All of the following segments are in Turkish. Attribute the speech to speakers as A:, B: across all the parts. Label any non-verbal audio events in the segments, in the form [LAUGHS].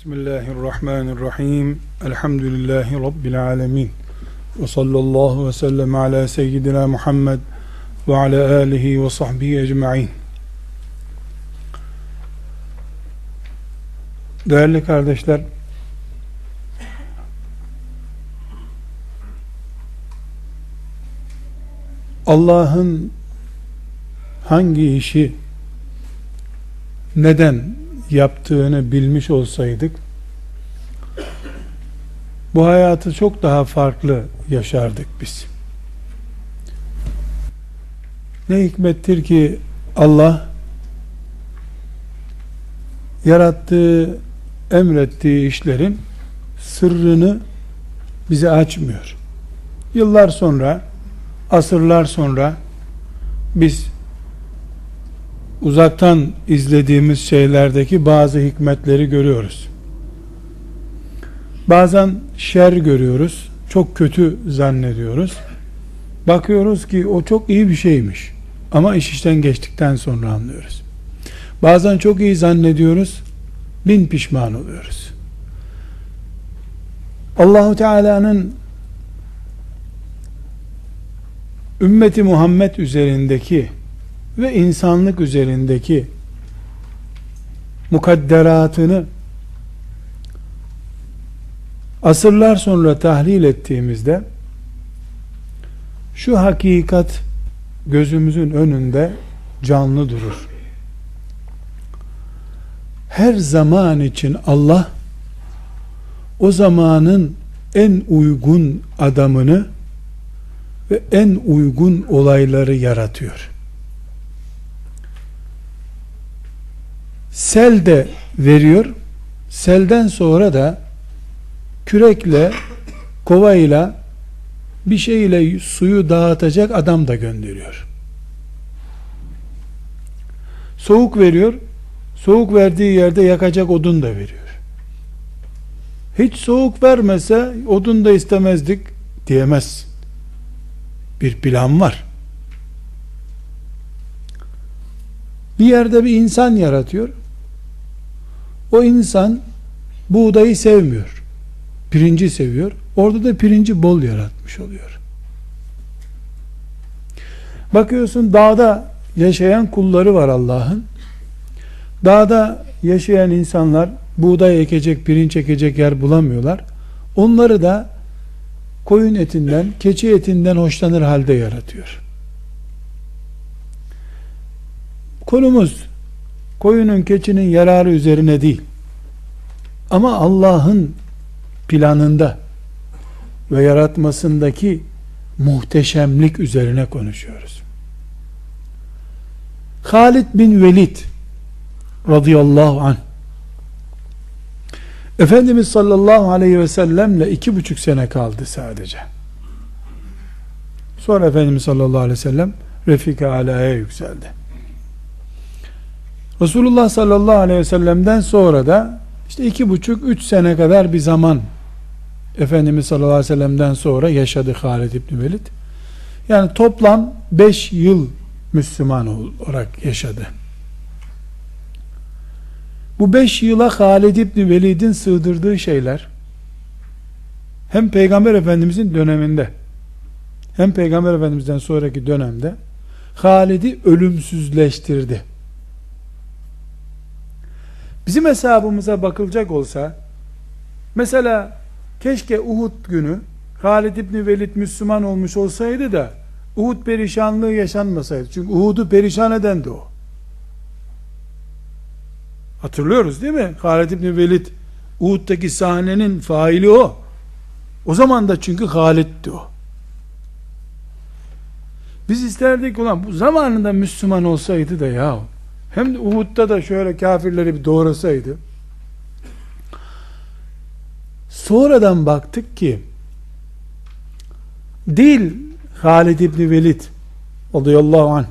A: Bismillahirrahmanirrahim. Elhamdülillahi Rabbil alemin. Ve sallallahu ve sellem ala seyyidina Muhammed ve ala alihi ve sahbihi ecma'in. Değerli kardeşler, Allah'ın hangi işi neden yaptığını bilmiş olsaydık bu hayatı çok daha farklı yaşardık biz. Ne hikmettir ki Allah yarattığı, emrettiği işlerin sırrını bize açmıyor. Yıllar sonra, asırlar sonra biz uzaktan izlediğimiz şeylerdeki bazı hikmetleri görüyoruz. Bazen şer görüyoruz, çok kötü zannediyoruz. Bakıyoruz ki o çok iyi bir şeymiş. Ama iş işten geçtikten sonra anlıyoruz. Bazen çok iyi zannediyoruz, bin pişman oluyoruz. Allahu Teala'nın ümmeti Muhammed üzerindeki ve insanlık üzerindeki mukadderatını asırlar sonra tahlil ettiğimizde şu hakikat gözümüzün önünde canlı durur. Her zaman için Allah o zamanın en uygun adamını ve en uygun olayları yaratıyor. Sel de veriyor. Selden sonra da kürekle, kovayla bir şeyle suyu dağıtacak adam da gönderiyor. Soğuk veriyor. Soğuk verdiği yerde yakacak odun da veriyor. Hiç soğuk vermese odun da istemezdik diyemez. Bir plan var. Bir yerde bir insan yaratıyor. O insan buğdayı sevmiyor. Pirinci seviyor. Orada da pirinci bol yaratmış oluyor. Bakıyorsun dağda yaşayan kulları var Allah'ın. Dağda yaşayan insanlar buğday ekecek, pirinç ekecek yer bulamıyorlar. Onları da koyun etinden, keçi etinden hoşlanır halde yaratıyor. Konumuz koyunun keçinin yararı üzerine değil. Ama Allah'ın planında ve yaratmasındaki muhteşemlik üzerine konuşuyoruz. Halid bin Velid radıyallahu anh Efendimiz sallallahu aleyhi ve sellemle iki buçuk sene kaldı sadece. Sonra Efendimiz sallallahu aleyhi ve sellem Refika alaya yükseldi. Resulullah sallallahu aleyhi ve sellem'den sonra da işte iki buçuk, üç sene kadar bir zaman Efendimiz sallallahu aleyhi ve sellem'den sonra yaşadı Halid İbni Velid. Yani toplam beş yıl Müslüman olarak yaşadı. Bu beş yıla Halid İbni Velid'in sığdırdığı şeyler hem Peygamber Efendimizin döneminde hem Peygamber Efendimiz'den sonraki dönemde Halid'i ölümsüzleştirdi. Bizim hesabımıza bakılacak olsa mesela keşke Uhud günü Halid İbni Velid Müslüman olmuş olsaydı da Uhud perişanlığı yaşanmasaydı. Çünkü Uhud'u perişan eden de o. Hatırlıyoruz değil mi? Halid İbni Velid Uhud'daki sahnenin faili o. O zaman da çünkü Halid'di o. Biz isterdik ulan bu zamanında Müslüman olsaydı da ya hem de Uhud'da da şöyle kafirleri bir doğrasaydı. Sonradan baktık ki değil Halid İbni Velid radıyallahu anh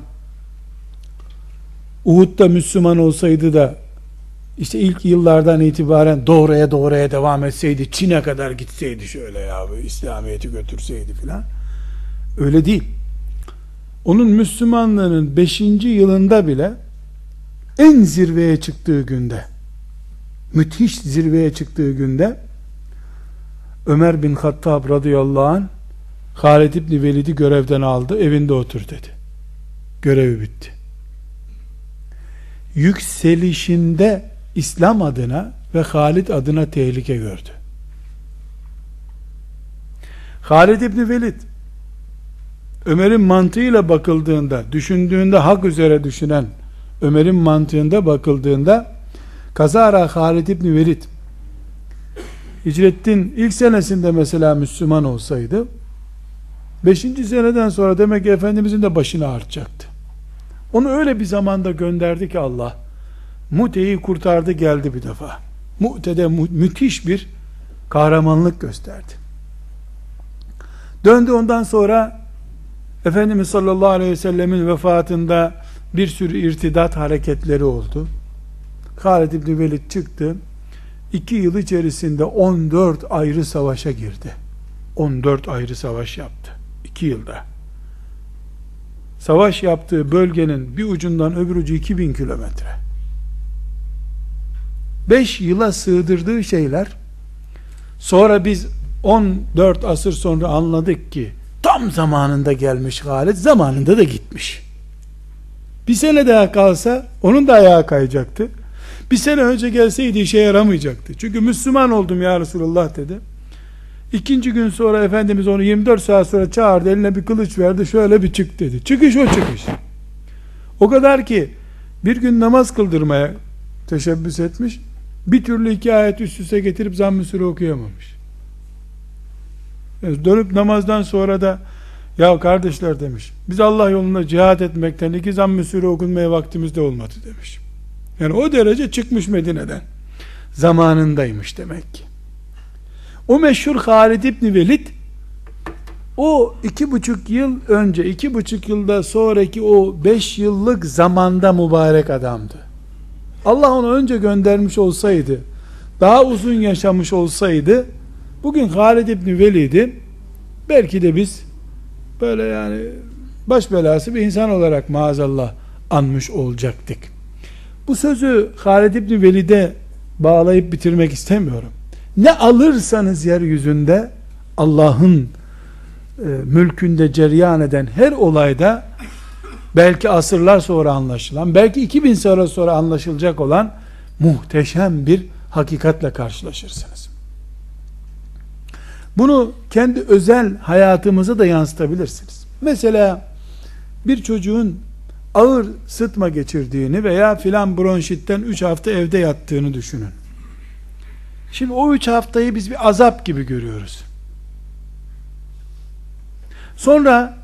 A: Uhud'da Müslüman olsaydı da işte ilk yıllardan itibaren doğruya doğruya devam etseydi Çin'e kadar gitseydi şöyle ya İslamiyet'i götürseydi filan öyle değil onun Müslümanlığının 5. yılında bile en zirveye çıktığı günde müthiş zirveye çıktığı günde Ömer bin Hattab radıyallahu anh Halid İbni Velid'i görevden aldı evinde otur dedi. Görevi bitti. Yükselişinde İslam adına ve Halid adına tehlike gördü. Halid İbni Velid Ömer'in mantığıyla bakıldığında düşündüğünde hak üzere düşünen Ömer'in mantığında bakıldığında kazara Halid İbni Velid hicretin ilk senesinde mesela Müslüman olsaydı 5. seneden sonra demek ki Efendimizin de başını artacaktı. Onu öyle bir zamanda gönderdi ki Allah Mute'yi kurtardı geldi bir defa. Mu'te'de mü müthiş bir kahramanlık gösterdi. Döndü ondan sonra Efendimiz sallallahu aleyhi ve sellemin vefatında bir sürü irtidat hareketleri oldu. Halid İbni Velid çıktı. İki yıl içerisinde 14 ayrı savaşa girdi. 14 ayrı savaş yaptı. İki yılda. Savaş yaptığı bölgenin bir ucundan öbür ucu 2000 kilometre. 5 yıla sığdırdığı şeyler sonra biz 14 asır sonra anladık ki tam zamanında gelmiş Halid zamanında da gitmiş. Bir sene daha kalsa onun da ayağı kayacaktı. Bir sene önce gelseydi işe yaramayacaktı. Çünkü Müslüman oldum ya Resulullah dedi. İkinci gün sonra Efendimiz onu 24 saat sonra çağırdı eline bir kılıç verdi şöyle bir çık dedi. Çıkış o çıkış. O kadar ki bir gün namaz kıldırmaya teşebbüs etmiş. Bir türlü iki ayet üst üste getirip zamm-ı okuyamamış. Yani dönüp namazdan sonra da ya kardeşler demiş biz Allah yolunda cihat etmekten iki zamm-ı okunmaya vaktimiz de olmadı demiş. Yani o derece çıkmış Medine'den. Zamanındaymış demek ki. O meşhur Halid İbni Velid o iki buçuk yıl önce, iki buçuk yılda sonraki o beş yıllık zamanda mübarek adamdı. Allah onu önce göndermiş olsaydı, daha uzun yaşamış olsaydı, bugün Halid İbni Velid'i belki de biz böyle yani baş belası bir insan olarak maazallah anmış olacaktık. Bu sözü Halid İbni Velid'e bağlayıp bitirmek istemiyorum. Ne alırsanız yeryüzünde Allah'ın e, mülkünde ceryan eden her olayda belki asırlar sonra anlaşılan, belki 2000 sene sonra anlaşılacak olan muhteşem bir hakikatle karşılaşırsınız. Bunu kendi özel hayatımıza da yansıtabilirsiniz. Mesela bir çocuğun ağır sıtma geçirdiğini veya filan bronşitten 3 hafta evde yattığını düşünün. Şimdi o 3 haftayı biz bir azap gibi görüyoruz. Sonra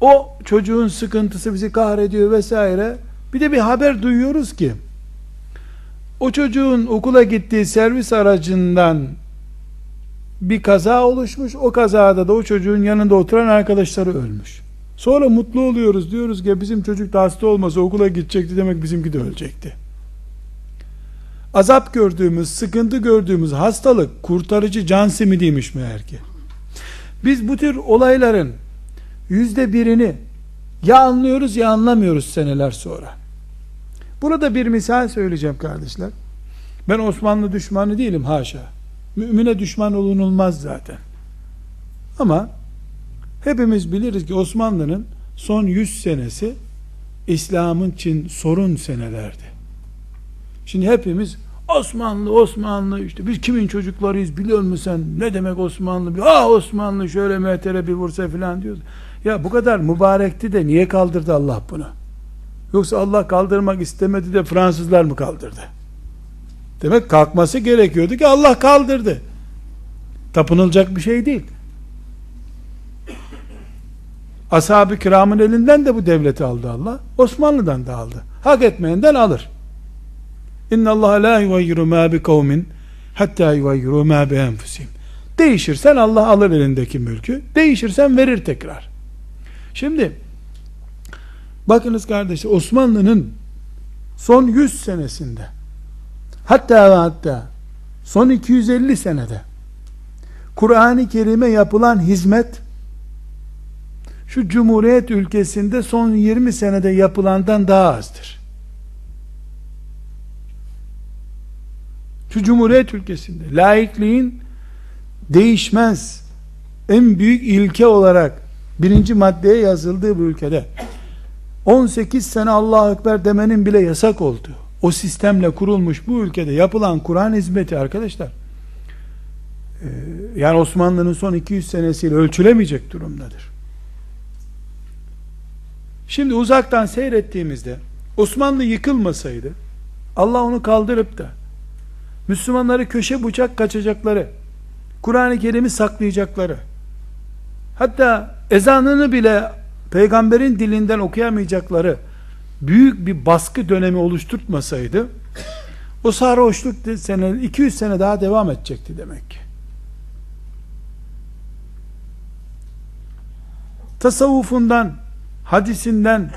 A: o çocuğun sıkıntısı bizi kahrediyor vesaire. Bir de bir haber duyuyoruz ki o çocuğun okula gittiği servis aracından bir kaza oluşmuş. O kazada da o çocuğun yanında oturan arkadaşları ölmüş. Sonra mutlu oluyoruz. Diyoruz ki bizim çocuk da hasta olmasa okula gidecekti demek bizimki de ölecekti. Azap gördüğümüz, sıkıntı gördüğümüz hastalık kurtarıcı can simidiymiş meğer ki. Biz bu tür olayların yüzde birini ya anlıyoruz ya anlamıyoruz seneler sonra. Burada bir misal söyleyeceğim kardeşler. Ben Osmanlı düşmanı değilim haşa. Mümine düşman olunulmaz zaten. Ama hepimiz biliriz ki Osmanlı'nın son 100 senesi İslam'ın için sorun senelerdi. Şimdi hepimiz Osmanlı, Osmanlı işte biz kimin çocuklarıyız biliyor musun sen? Ne demek Osmanlı? Ah Osmanlı şöyle mehtere bir vursa filan diyoruz. Ya bu kadar mübarekti de niye kaldırdı Allah bunu? Yoksa Allah kaldırmak istemedi de Fransızlar mı kaldırdı? Demek kalkması gerekiyordu ki Allah kaldırdı. Tapınılacak bir şey değil. Ashab-ı kiramın elinden de bu devleti aldı Allah. Osmanlı'dan da aldı. Hak etmeyenden alır. İnna Allah la yugayyiru ma bi kavmin hatta yugayyiru ma bi enfusihim. Değişirsen Allah alır elindeki mülkü. Değişirsen verir tekrar. Şimdi bakınız kardeşler Osmanlı'nın son 100 senesinde hatta ve hatta son 250 senede Kur'an-ı Kerim'e yapılan hizmet şu Cumhuriyet ülkesinde son 20 senede yapılandan daha azdır. Şu Cumhuriyet ülkesinde laikliğin değişmez en büyük ilke olarak birinci maddeye yazıldığı bu ülkede 18 sene Allahu Ekber demenin bile yasak olduğu o sistemle kurulmuş bu ülkede yapılan Kur'an hizmeti arkadaşlar e, yani Osmanlı'nın son 200 senesiyle ölçülemeyecek durumdadır. Şimdi uzaktan seyrettiğimizde Osmanlı yıkılmasaydı Allah onu kaldırıp da Müslümanları köşe bıçak kaçacakları Kur'an-ı Kerim'i saklayacakları hatta ezanını bile peygamberin dilinden okuyamayacakları büyük bir baskı dönemi oluşturtmasaydı o sarhoşluk sene 200 sene daha devam edecekti demek ki. Tasavvufundan, hadisinden,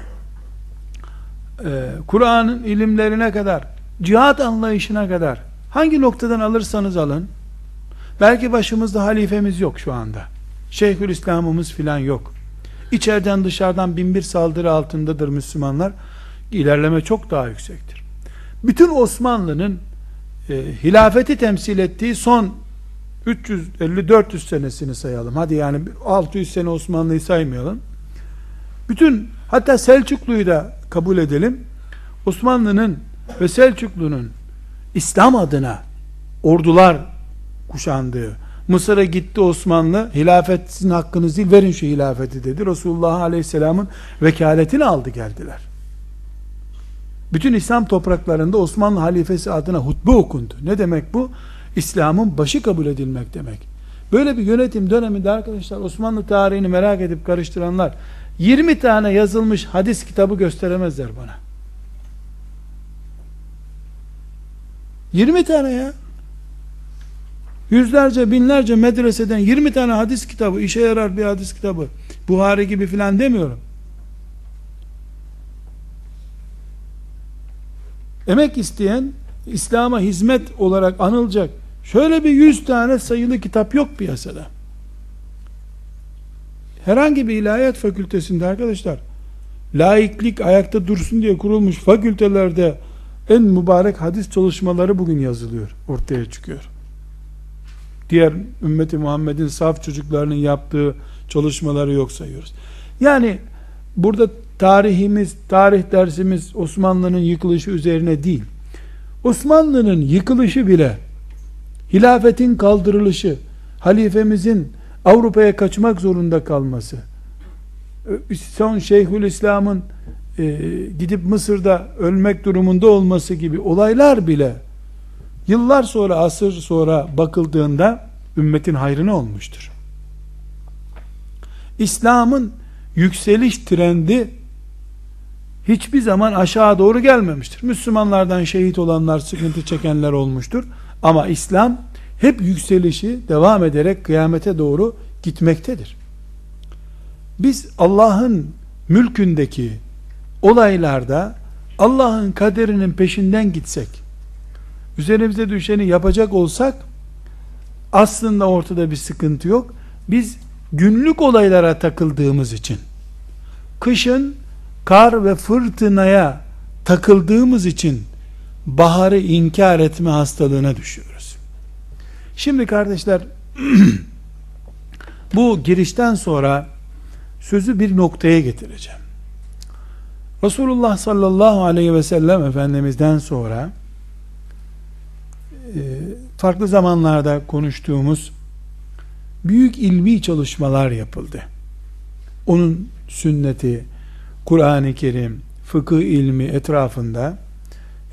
A: e, Kur'an'ın ilimlerine kadar, cihat anlayışına kadar hangi noktadan alırsanız alın, belki başımızda halifemiz yok şu anda. Şeyhülislam'ımız filan yok. İçeriden dışarıdan binbir saldırı altındadır Müslümanlar. İlerleme çok daha yüksektir. Bütün Osmanlı'nın e, hilafeti temsil ettiği son 350-400 senesini sayalım. Hadi yani 600 sene Osmanlı'yı saymayalım. Bütün hatta Selçuklu'yu da kabul edelim. Osmanlı'nın ve Selçuklu'nun İslam adına ordular kuşandığı, Mısır'a gitti Osmanlı, hilafet sizin hakkınız değil, verin şu hilafeti dedi. Resulullah Aleyhisselam'ın vekaletini aldı geldiler. Bütün İslam topraklarında Osmanlı halifesi adına hutbe okundu. Ne demek bu? İslam'ın başı kabul edilmek demek. Böyle bir yönetim döneminde arkadaşlar Osmanlı tarihini merak edip karıştıranlar 20 tane yazılmış hadis kitabı gösteremezler bana. 20 tane ya. Yüzlerce binlerce medreseden 20 tane hadis kitabı işe yarar bir hadis kitabı. Buhari gibi filan demiyorum. Emek isteyen İslam'a hizmet olarak anılacak şöyle bir yüz tane sayılı kitap yok piyasada. Herhangi bir ilahiyat fakültesinde arkadaşlar laiklik ayakta dursun diye kurulmuş fakültelerde en mübarek hadis çalışmaları bugün yazılıyor, ortaya çıkıyor. Diğer ümmeti Muhammed'in saf çocuklarının yaptığı çalışmaları yok sayıyoruz. Yani burada tarihimiz, tarih dersimiz Osmanlı'nın yıkılışı üzerine değil. Osmanlı'nın yıkılışı bile hilafetin kaldırılışı, halifemizin Avrupa'ya kaçmak zorunda kalması, son Şeyhül İslam'ın e, gidip Mısır'da ölmek durumunda olması gibi olaylar bile yıllar sonra, asır sonra bakıldığında ümmetin hayrına olmuştur. İslam'ın yükseliş trendi hiçbir zaman aşağı doğru gelmemiştir. Müslümanlardan şehit olanlar, sıkıntı çekenler olmuştur. Ama İslam hep yükselişi devam ederek kıyamete doğru gitmektedir. Biz Allah'ın mülkündeki olaylarda Allah'ın kaderinin peşinden gitsek, üzerimize düşeni yapacak olsak, aslında ortada bir sıkıntı yok. Biz günlük olaylara takıldığımız için, kışın kar ve fırtınaya takıldığımız için baharı inkar etme hastalığına düşüyoruz. Şimdi kardeşler [CLEARS THROAT] bu girişten sonra sözü bir noktaya getireceğim. Resulullah sallallahu aleyhi ve sellem Efendimiz'den sonra farklı zamanlarda konuştuğumuz büyük ilmi çalışmalar yapıldı. Onun sünneti, Kur'an-ı Kerim, fıkıh ilmi etrafında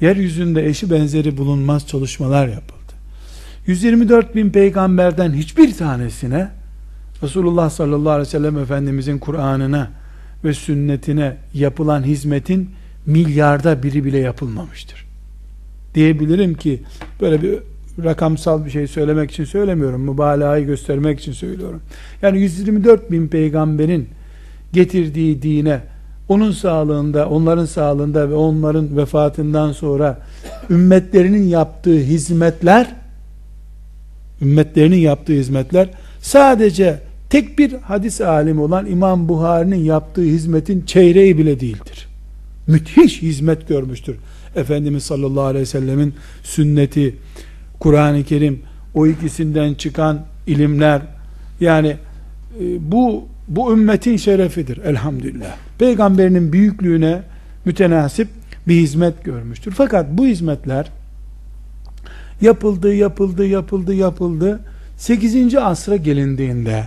A: yeryüzünde eşi benzeri bulunmaz çalışmalar yapıldı. 124 bin peygamberden hiçbir tanesine Resulullah sallallahu aleyhi ve sellem Efendimizin Kur'an'ına ve sünnetine yapılan hizmetin milyarda biri bile yapılmamıştır. Diyebilirim ki böyle bir rakamsal bir şey söylemek için söylemiyorum. Mübalağayı göstermek için söylüyorum. Yani 124 bin peygamberin getirdiği dine onun sağlığında, onların sağlığında ve onların vefatından sonra ümmetlerinin yaptığı hizmetler ümmetlerinin yaptığı hizmetler sadece tek bir hadis alimi olan İmam Buhari'nin yaptığı hizmetin çeyreği bile değildir. Müthiş hizmet görmüştür. Efendimiz sallallahu aleyhi ve sellemin sünneti Kur'an-ı Kerim, o ikisinden çıkan ilimler, yani e, bu bu ümmetin şerefidir elhamdülillah. Peygamberinin büyüklüğüne mütenasip bir hizmet görmüştür. Fakat bu hizmetler yapıldı, yapıldı, yapıldı, yapıldı. 8. asra gelindiğinde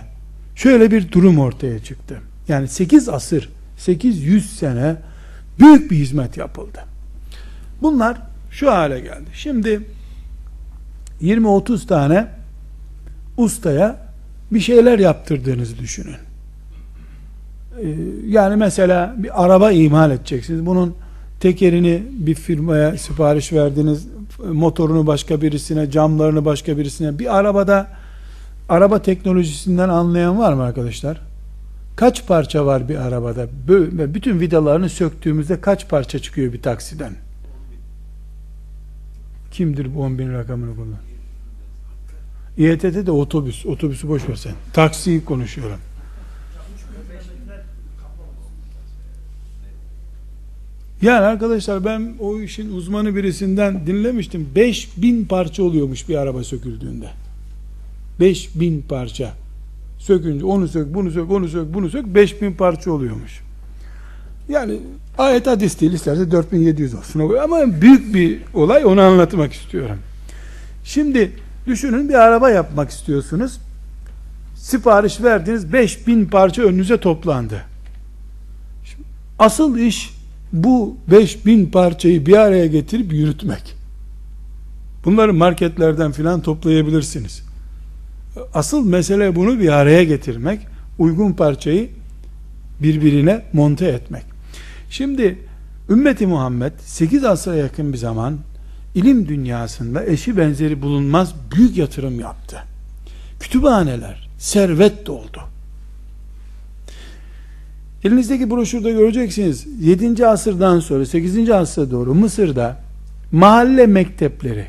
A: şöyle bir durum ortaya çıktı. Yani 8 asır, 800 sene büyük bir hizmet yapıldı. Bunlar şu hale geldi. Şimdi 20-30 tane ustaya bir şeyler yaptırdığınızı düşünün. Ee, yani mesela bir araba imal edeceksiniz. Bunun tekerini bir firmaya sipariş verdiniz. Motorunu başka birisine, camlarını başka birisine. Bir arabada araba teknolojisinden anlayan var mı arkadaşlar? Kaç parça var bir arabada? Bütün vidalarını söktüğümüzde kaç parça çıkıyor bir taksiden? Kimdir bu 10 bin rakamını kullan? İETT de otobüs. Otobüsü boş ver sen. Taksiyi konuşuyorum. Yani arkadaşlar ben o işin uzmanı birisinden dinlemiştim. 5000 parça oluyormuş bir araba söküldüğünde. 5000 parça. Sökünce onu sök, bunu sök, onu sök, bunu sök 5000 parça oluyormuş. Yani ayet hadis değil isterse 4700 olsun. Ama büyük bir olay onu anlatmak istiyorum. Şimdi düşünün bir araba yapmak istiyorsunuz. Sipariş verdiniz 5000 parça önünüze toplandı. Şimdi asıl iş bu 5000 parçayı bir araya getirip yürütmek. Bunları marketlerden filan toplayabilirsiniz. Asıl mesele bunu bir araya getirmek, uygun parçayı birbirine monte etmek. Şimdi ümmeti Muhammed 8 asra yakın bir zaman ilim dünyasında eşi benzeri bulunmaz büyük yatırım yaptı. Kütüphaneler, servet doldu. Elinizdeki broşürde göreceksiniz 7. asırdan sonra 8. asıra doğru Mısır'da mahalle mektepleri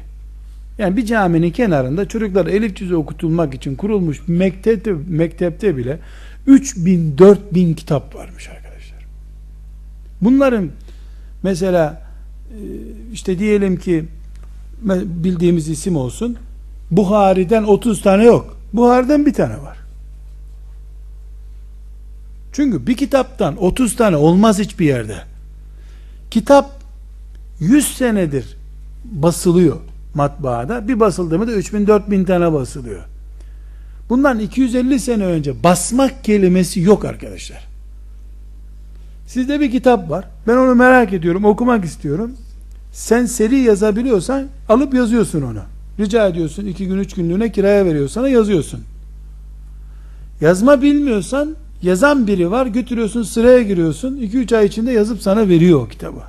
A: yani bir caminin kenarında çocuklar elif cüzü okutulmak için kurulmuş mektepte, mektepte bile 3000 4000 kitap varmış arkadaşlar. Bunların mesela e, işte diyelim ki bildiğimiz isim olsun Buhari'den 30 tane yok. Buhari'den bir tane var. Çünkü bir kitaptan 30 tane olmaz hiçbir yerde. Kitap 100 senedir basılıyor matbaada. Bir basıldı mı da 3000 4000 tane basılıyor. Bundan 250 sene önce basmak kelimesi yok arkadaşlar. Sizde bir kitap var. Ben onu merak ediyorum, okumak istiyorum. Sen seri yazabiliyorsan alıp yazıyorsun onu. Rica ediyorsun iki gün üç günlüğüne kiraya veriyor sana yazıyorsun. Yazma bilmiyorsan yazan biri var götürüyorsun sıraya giriyorsun 2-3 ay içinde yazıp sana veriyor o kitabı.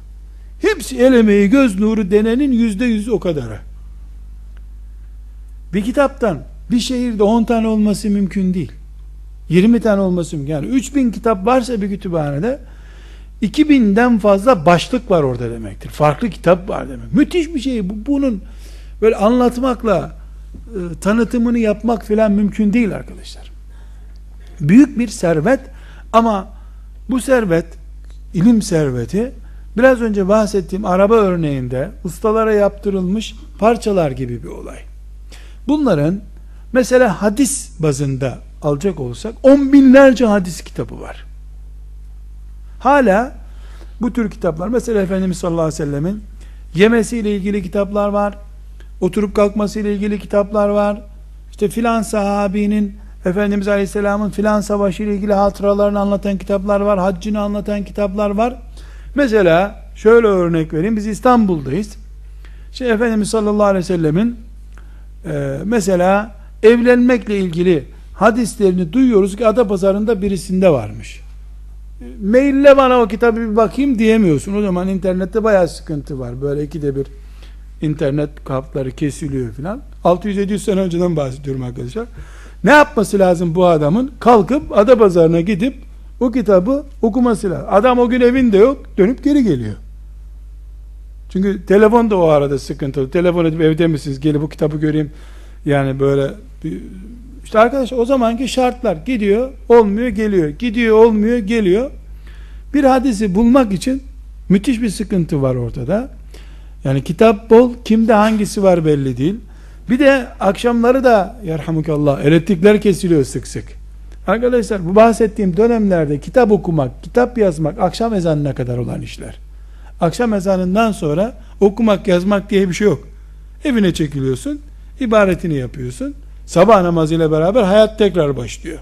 A: Hepsi el emeği göz nuru denenin yüzde yüz o kadarı. Bir kitaptan bir şehirde 10 tane olması mümkün değil. 20 tane olması mümkün. Yani 3000 kitap varsa bir kütüphanede 2000'den fazla başlık var orada demektir. Farklı kitap var demek. Müthiş bir şey. Bu, bunun böyle anlatmakla e, tanıtımını yapmak filan mümkün değil arkadaşlar. Büyük bir servet ama bu servet ilim serveti biraz önce bahsettiğim araba örneğinde ustalara yaptırılmış parçalar gibi bir olay. Bunların mesela hadis bazında alacak olsak on binlerce hadis kitabı var. Hala bu tür kitaplar mesela Efendimiz sallallahu aleyhi ve sellemin yemesiyle ilgili kitaplar var. Oturup kalkması ile ilgili kitaplar var. İşte filan sahabinin Efendimiz Aleyhisselam'ın filan savaşı ile ilgili hatıralarını anlatan kitaplar var. Haccını anlatan kitaplar var. Mesela şöyle örnek vereyim. Biz İstanbul'dayız. Şimdi Efendimiz sallallahu aleyhi ve sellemin e, mesela evlenmekle ilgili hadislerini duyuyoruz ki Adapazarı'nda birisinde varmış. Maille bana o kitabı bir bakayım diyemiyorsun. O zaman internette bayağı sıkıntı var. Böyle ikide bir internet kapları kesiliyor filan. 600-700 sene önceden bahsediyorum arkadaşlar. Ne yapması lazım bu adamın? Kalkıp Adapazarı'na gidip o kitabı okuması lazım. Adam o gün evinde yok, dönüp geri geliyor. Çünkü telefon da o arada sıkıntılı. Telefon edip evde misiniz? Gelip bu kitabı göreyim. Yani böyle işte arkadaş o zamanki şartlar gidiyor, olmuyor, geliyor. Gidiyor, olmuyor, geliyor. Bir hadisi bulmak için müthiş bir sıkıntı var ortada. Yani kitap bol, kimde hangisi var belli değil. Bir de akşamları da yerhamukallah elektrikler kesiliyor sık sık. Arkadaşlar bu bahsettiğim dönemlerde kitap okumak, kitap yazmak akşam ezanına kadar olan işler. Akşam ezanından sonra okumak, yazmak diye bir şey yok. Evine çekiliyorsun, ibaretini yapıyorsun. Sabah namazıyla beraber hayat tekrar başlıyor.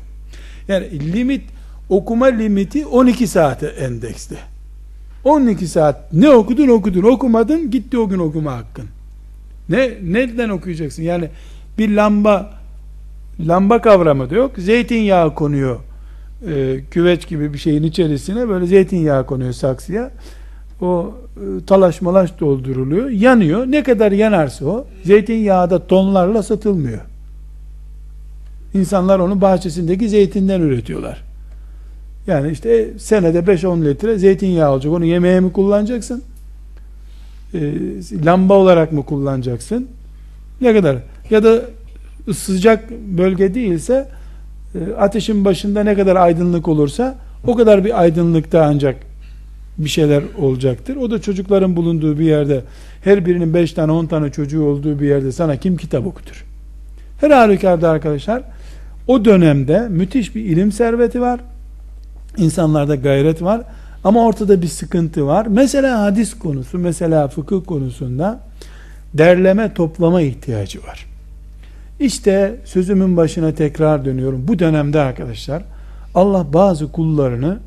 A: Yani limit, okuma limiti 12 saate endeksli. 12 saat ne okudun okudun, okumadın gitti o gün okuma hakkın. Ne nereden okuyacaksın? Yani bir lamba lamba kavramı da yok. Zeytinyağı konuyor. E, küveç gibi bir şeyin içerisine böyle zeytinyağı konuyor saksıya. O e, talaş malaş dolduruluyor. Yanıyor. Ne kadar yanarsa o zeytinyağı da tonlarla satılmıyor. İnsanlar onu bahçesindeki zeytinden üretiyorlar. Yani işte senede 5-10 litre zeytinyağı olacak. Onu yemeğe mi kullanacaksın? E, lamba olarak mı kullanacaksın? Ne kadar? Ya da sıcak bölge değilse e, ateşin başında ne kadar aydınlık olursa o kadar bir aydınlıkta ancak bir şeyler olacaktır. O da çocukların bulunduğu bir yerde her birinin 5 tane 10 tane çocuğu olduğu bir yerde sana kim kitap okutur? Her halükarda arkadaşlar o dönemde müthiş bir ilim serveti var. İnsanlarda gayret var. Ama ortada bir sıkıntı var. Mesela hadis konusu, mesela fıkıh konusunda derleme toplama ihtiyacı var. İşte sözümün başına tekrar dönüyorum. Bu dönemde arkadaşlar Allah bazı kullarını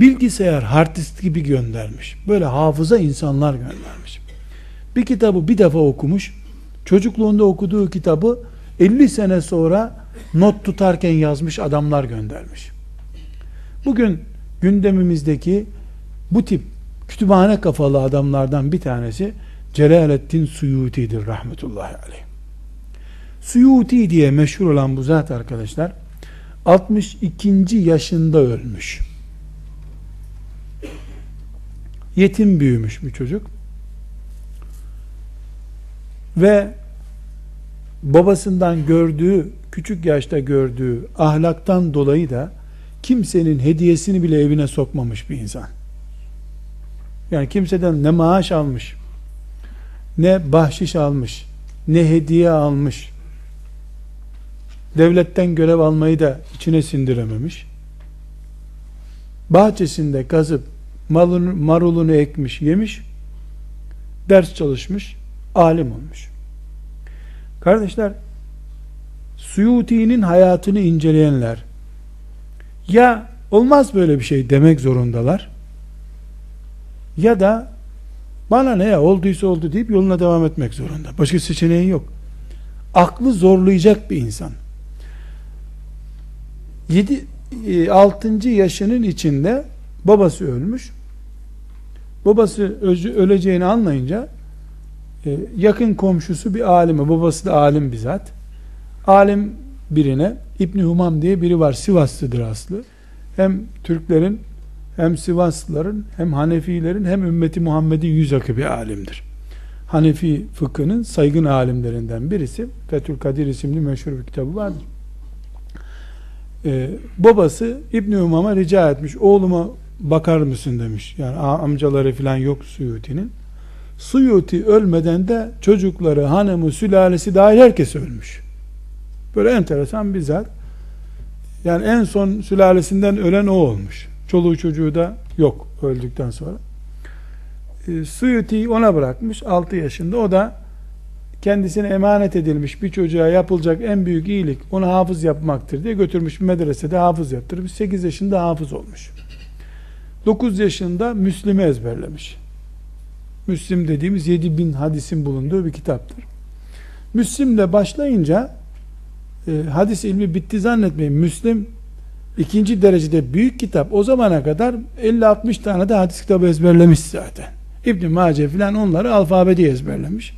A: bilgisayar hard disk gibi göndermiş. Böyle hafıza insanlar göndermiş. Bir kitabı bir defa okumuş. Çocukluğunda okuduğu kitabı 50 sene sonra not tutarken yazmış adamlar göndermiş. Bugün gündemimizdeki bu tip kütüphane kafalı adamlardan bir tanesi Celaleddin Suyuti'dir rahmetullahi aleyh. Suyuti diye meşhur olan bu zat arkadaşlar 62. yaşında ölmüş. Yetim büyümüş bir çocuk. Ve babasından gördüğü, küçük yaşta gördüğü ahlaktan dolayı da kimsenin hediyesini bile evine sokmamış bir insan. Yani kimseden ne maaş almış, ne bahşiş almış, ne hediye almış, devletten görev almayı da içine sindirememiş. Bahçesinde kazıp malını, marulunu ekmiş, yemiş, ders çalışmış, alim olmuş. Kardeşler, Suyuti'nin hayatını inceleyenler, ya olmaz böyle bir şey demek zorundalar, ya da bana ne ya olduysa oldu deyip yoluna devam etmek zorunda. Başka seçeneği yok. Aklı zorlayacak bir insan. 7 6. E, yaşının içinde babası ölmüş. Babası öleceğini anlayınca yakın komşusu bir alime, babası da alim bizzat. Alim birine İbni Humam diye biri var. Sivaslıdır aslı. Hem Türklerin hem Sivaslıların hem Hanefilerin hem ümmeti Muhammed'in yüz akı bir alimdir. Hanefi fıkhının saygın alimlerinden birisi. Fethül Kadir isimli meşhur bir kitabı vardır e, babası İbni Umam'a rica etmiş. Oğluma bakar mısın demiş. Yani amcaları falan yok Suyuti'nin. Suyuti ölmeden de çocukları, hanımı, sülalesi dahil herkes ölmüş. Böyle enteresan bir zat. Yani en son sülalesinden ölen o olmuş. Çoluğu çocuğu da yok öldükten sonra. E, Suyuti ona bırakmış 6 yaşında. O da kendisine emanet edilmiş bir çocuğa yapılacak en büyük iyilik onu hafız yapmaktır diye götürmüş bir medresede hafız yaptırmış. 8 yaşında hafız olmuş. 9 yaşında Müslim'i ezberlemiş. Müslim dediğimiz 7000 hadisin bulunduğu bir kitaptır. Müslim'le başlayınca e, hadis ilmi bitti zannetmeyin. Müslim ikinci derecede büyük kitap. O zamana kadar 50-60 tane de hadis kitabı ezberlemiş zaten. İbn Mace filan onları alfabedi ezberlemiş.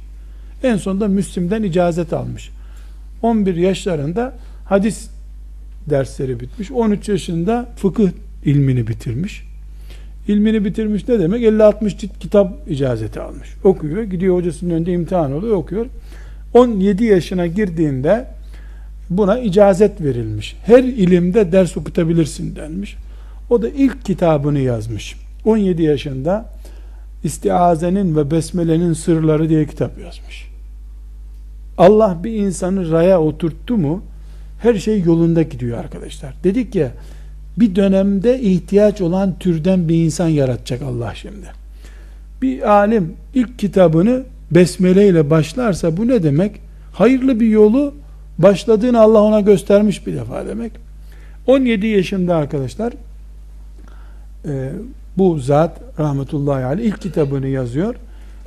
A: En sonunda Müslim'den icazet almış. 11 yaşlarında hadis dersleri bitmiş. 13 yaşında fıkıh ilmini bitirmiş. İlmini bitirmiş ne demek? 50-60 cilt kitap icazeti almış. Okuyor. Gidiyor hocasının önünde imtihan oluyor. Okuyor. 17 yaşına girdiğinde buna icazet verilmiş. Her ilimde ders okutabilirsin denmiş. O da ilk kitabını yazmış. 17 yaşında İstiazenin ve Besmele'nin sırları diye kitap yazmış. Allah bir insanı raya oturttu mu her şey yolunda gidiyor arkadaşlar. Dedik ya bir dönemde ihtiyaç olan türden bir insan yaratacak Allah şimdi. Bir alim ilk kitabını besmele ile başlarsa bu ne demek? Hayırlı bir yolu başladığını Allah ona göstermiş bir defa demek. 17 yaşında arkadaşlar e, bu zat rahmetullahi aleyh ilk kitabını yazıyor.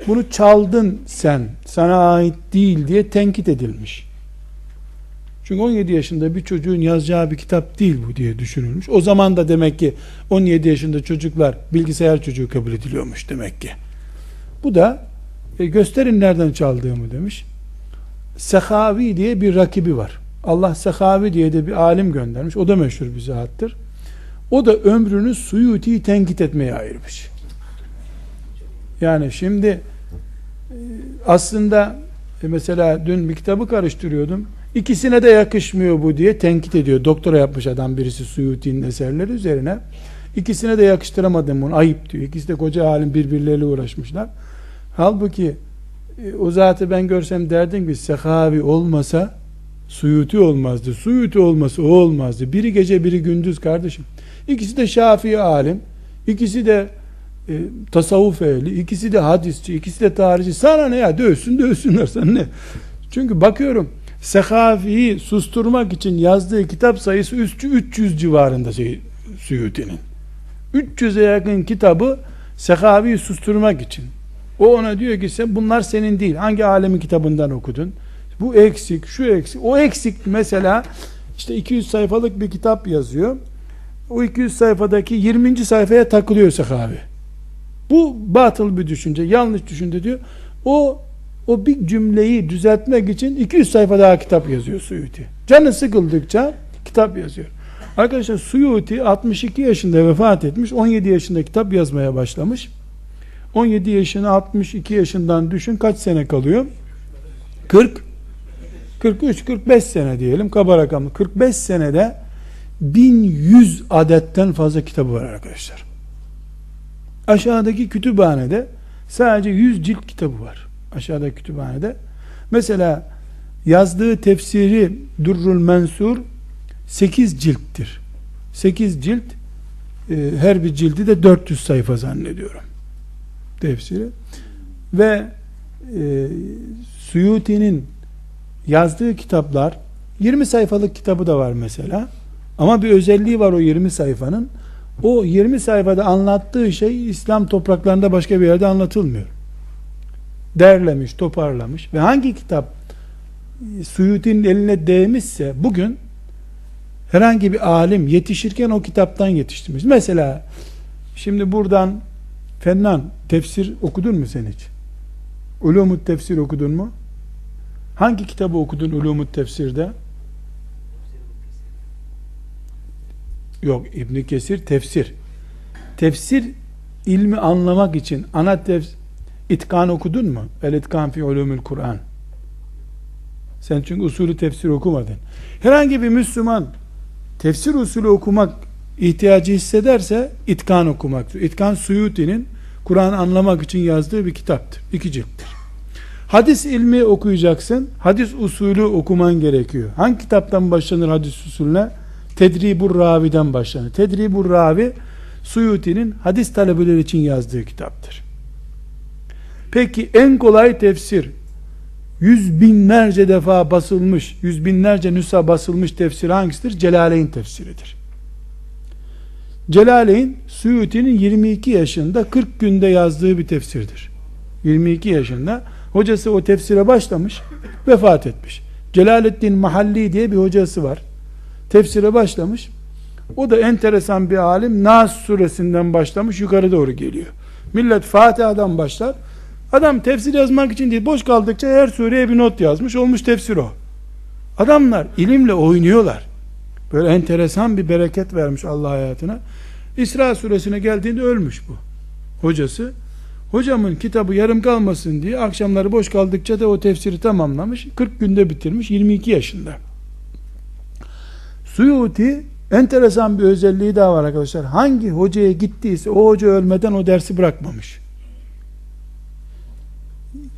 A: Bunu çaldın sen, sana ait değil diye tenkit edilmiş. Çünkü 17 yaşında bir çocuğun yazacağı bir kitap değil bu diye düşünülmüş. O zaman da demek ki 17 yaşında çocuklar bilgisayar çocuğu kabul ediliyormuş demek ki. Bu da e, gösterin nereden çaldığımı demiş. Sehavi diye bir rakibi var. Allah Sehavi diye de bir alim göndermiş. O da meşhur bir zattır. O da ömrünü Suyuti'yi tenkit etmeye ayırmış. Yani şimdi e, aslında e, mesela dün bir kitabı karıştırıyordum. İkisine de yakışmıyor bu diye tenkit ediyor. Doktora yapmış adam birisi Suyuti'nin eserleri üzerine. İkisine de yakıştıramadım bunu. Ayıp diyor. İkisi de koca halim birbirleriyle uğraşmışlar. Halbuki e, o zatı ben görsem derdim ki Sehavi olmasa Suyuti olmazdı. Suyuti olmasa o olmazdı. Biri gece biri gündüz kardeşim. İkisi de Şafii alim. İkisi de e, tasavvuf ehli. ikisi de hadisçi. ikisi de tarihçi. Sana ne ya dövsün dövsünler sana ne. Çünkü bakıyorum Sekafi'yi susturmak için yazdığı kitap sayısı 300 civarında şey, Suyuti'nin. 300'e yakın kitabı Sekafi'yi susturmak için. O ona diyor ki sen bunlar senin değil. Hangi alemin kitabından okudun? Bu eksik, şu eksik. O eksik mesela işte 200 sayfalık bir kitap yazıyor. O 200 sayfadaki 20. sayfaya takılıyor Sekavi. Bu batıl bir düşünce, yanlış düşünce diyor. O o bir cümleyi düzeltmek için 200 sayfa daha kitap yazıyor Suyuti. Canı sıkıldıkça kitap yazıyor. Arkadaşlar Suyuti 62 yaşında vefat etmiş. 17 yaşında kitap yazmaya başlamış. 17 yaşına 62 yaşından düşün kaç sene kalıyor? 40 43 45 sene diyelim kaba rakamlı. 45 senede 1100 adetten fazla kitabı var arkadaşlar. Aşağıdaki kütüphanede sadece 100 cilt kitabı var. Aşağıdaki kütüphanede. Mesela yazdığı tefsiri Durrul Mensur 8 cilttir. 8 cilt e, her bir cildi de 400 sayfa zannediyorum. Tefsiri. Ve e, Suyuti'nin yazdığı kitaplar 20 sayfalık kitabı da var mesela. Ama bir özelliği var o 20 sayfanın. O 20 sayfada anlattığı şey İslam topraklarında başka bir yerde anlatılmıyor. Derlemiş, toparlamış ve hangi kitap Suyuti'nin eline değmişse bugün herhangi bir alim yetişirken o kitaptan yetiştirmiş. Mesela şimdi buradan Fennan tefsir okudun mu sen hiç? Ulumut tefsir okudun mu? Hangi kitabı okudun Ulumut tefsirde? Yok İbni Kesir tefsir. Tefsir ilmi anlamak için ana tefsir itkan okudun mu? El itkan fi ulumul Kur'an. Sen çünkü usulü tefsir okumadın. Herhangi bir Müslüman tefsir usulü okumak ihtiyacı hissederse itkan okumak. İtkan Suyuti'nin Kur'an anlamak için yazdığı bir kitaptır. İki cilttir. Hadis ilmi okuyacaksın. Hadis usulü okuman gerekiyor. Hangi kitaptan başlanır hadis usulüne? Tedribur Ravi'den başlanır. Tedribur Ravi Suyuti'nin hadis talebeleri için yazdığı kitaptır. Peki en kolay tefsir yüz binlerce defa basılmış, yüz binlerce nüsa basılmış tefsir hangisidir? Celaleyn tefsiridir. Celaleyn Suyuti'nin 22 yaşında 40 günde yazdığı bir tefsirdir. 22 yaşında hocası o tefsire başlamış, vefat etmiş. Celaleddin Mahalli diye bir hocası var tefsire başlamış. O da enteresan bir alim. Nas suresinden başlamış yukarı doğru geliyor. Millet Fatiha'dan başlar. Adam tefsir yazmak için değil boş kaldıkça her sureye bir not yazmış olmuş tefsir o. Adamlar ilimle oynuyorlar. Böyle enteresan bir bereket vermiş Allah hayatına. İsra suresine geldiğinde ölmüş bu. Hocası. Hocamın kitabı yarım kalmasın diye akşamları boş kaldıkça da o tefsiri tamamlamış. 40 günde bitirmiş 22 yaşında. Suyuti enteresan bir özelliği daha var arkadaşlar. Hangi hocaya gittiyse o hoca ölmeden o dersi bırakmamış.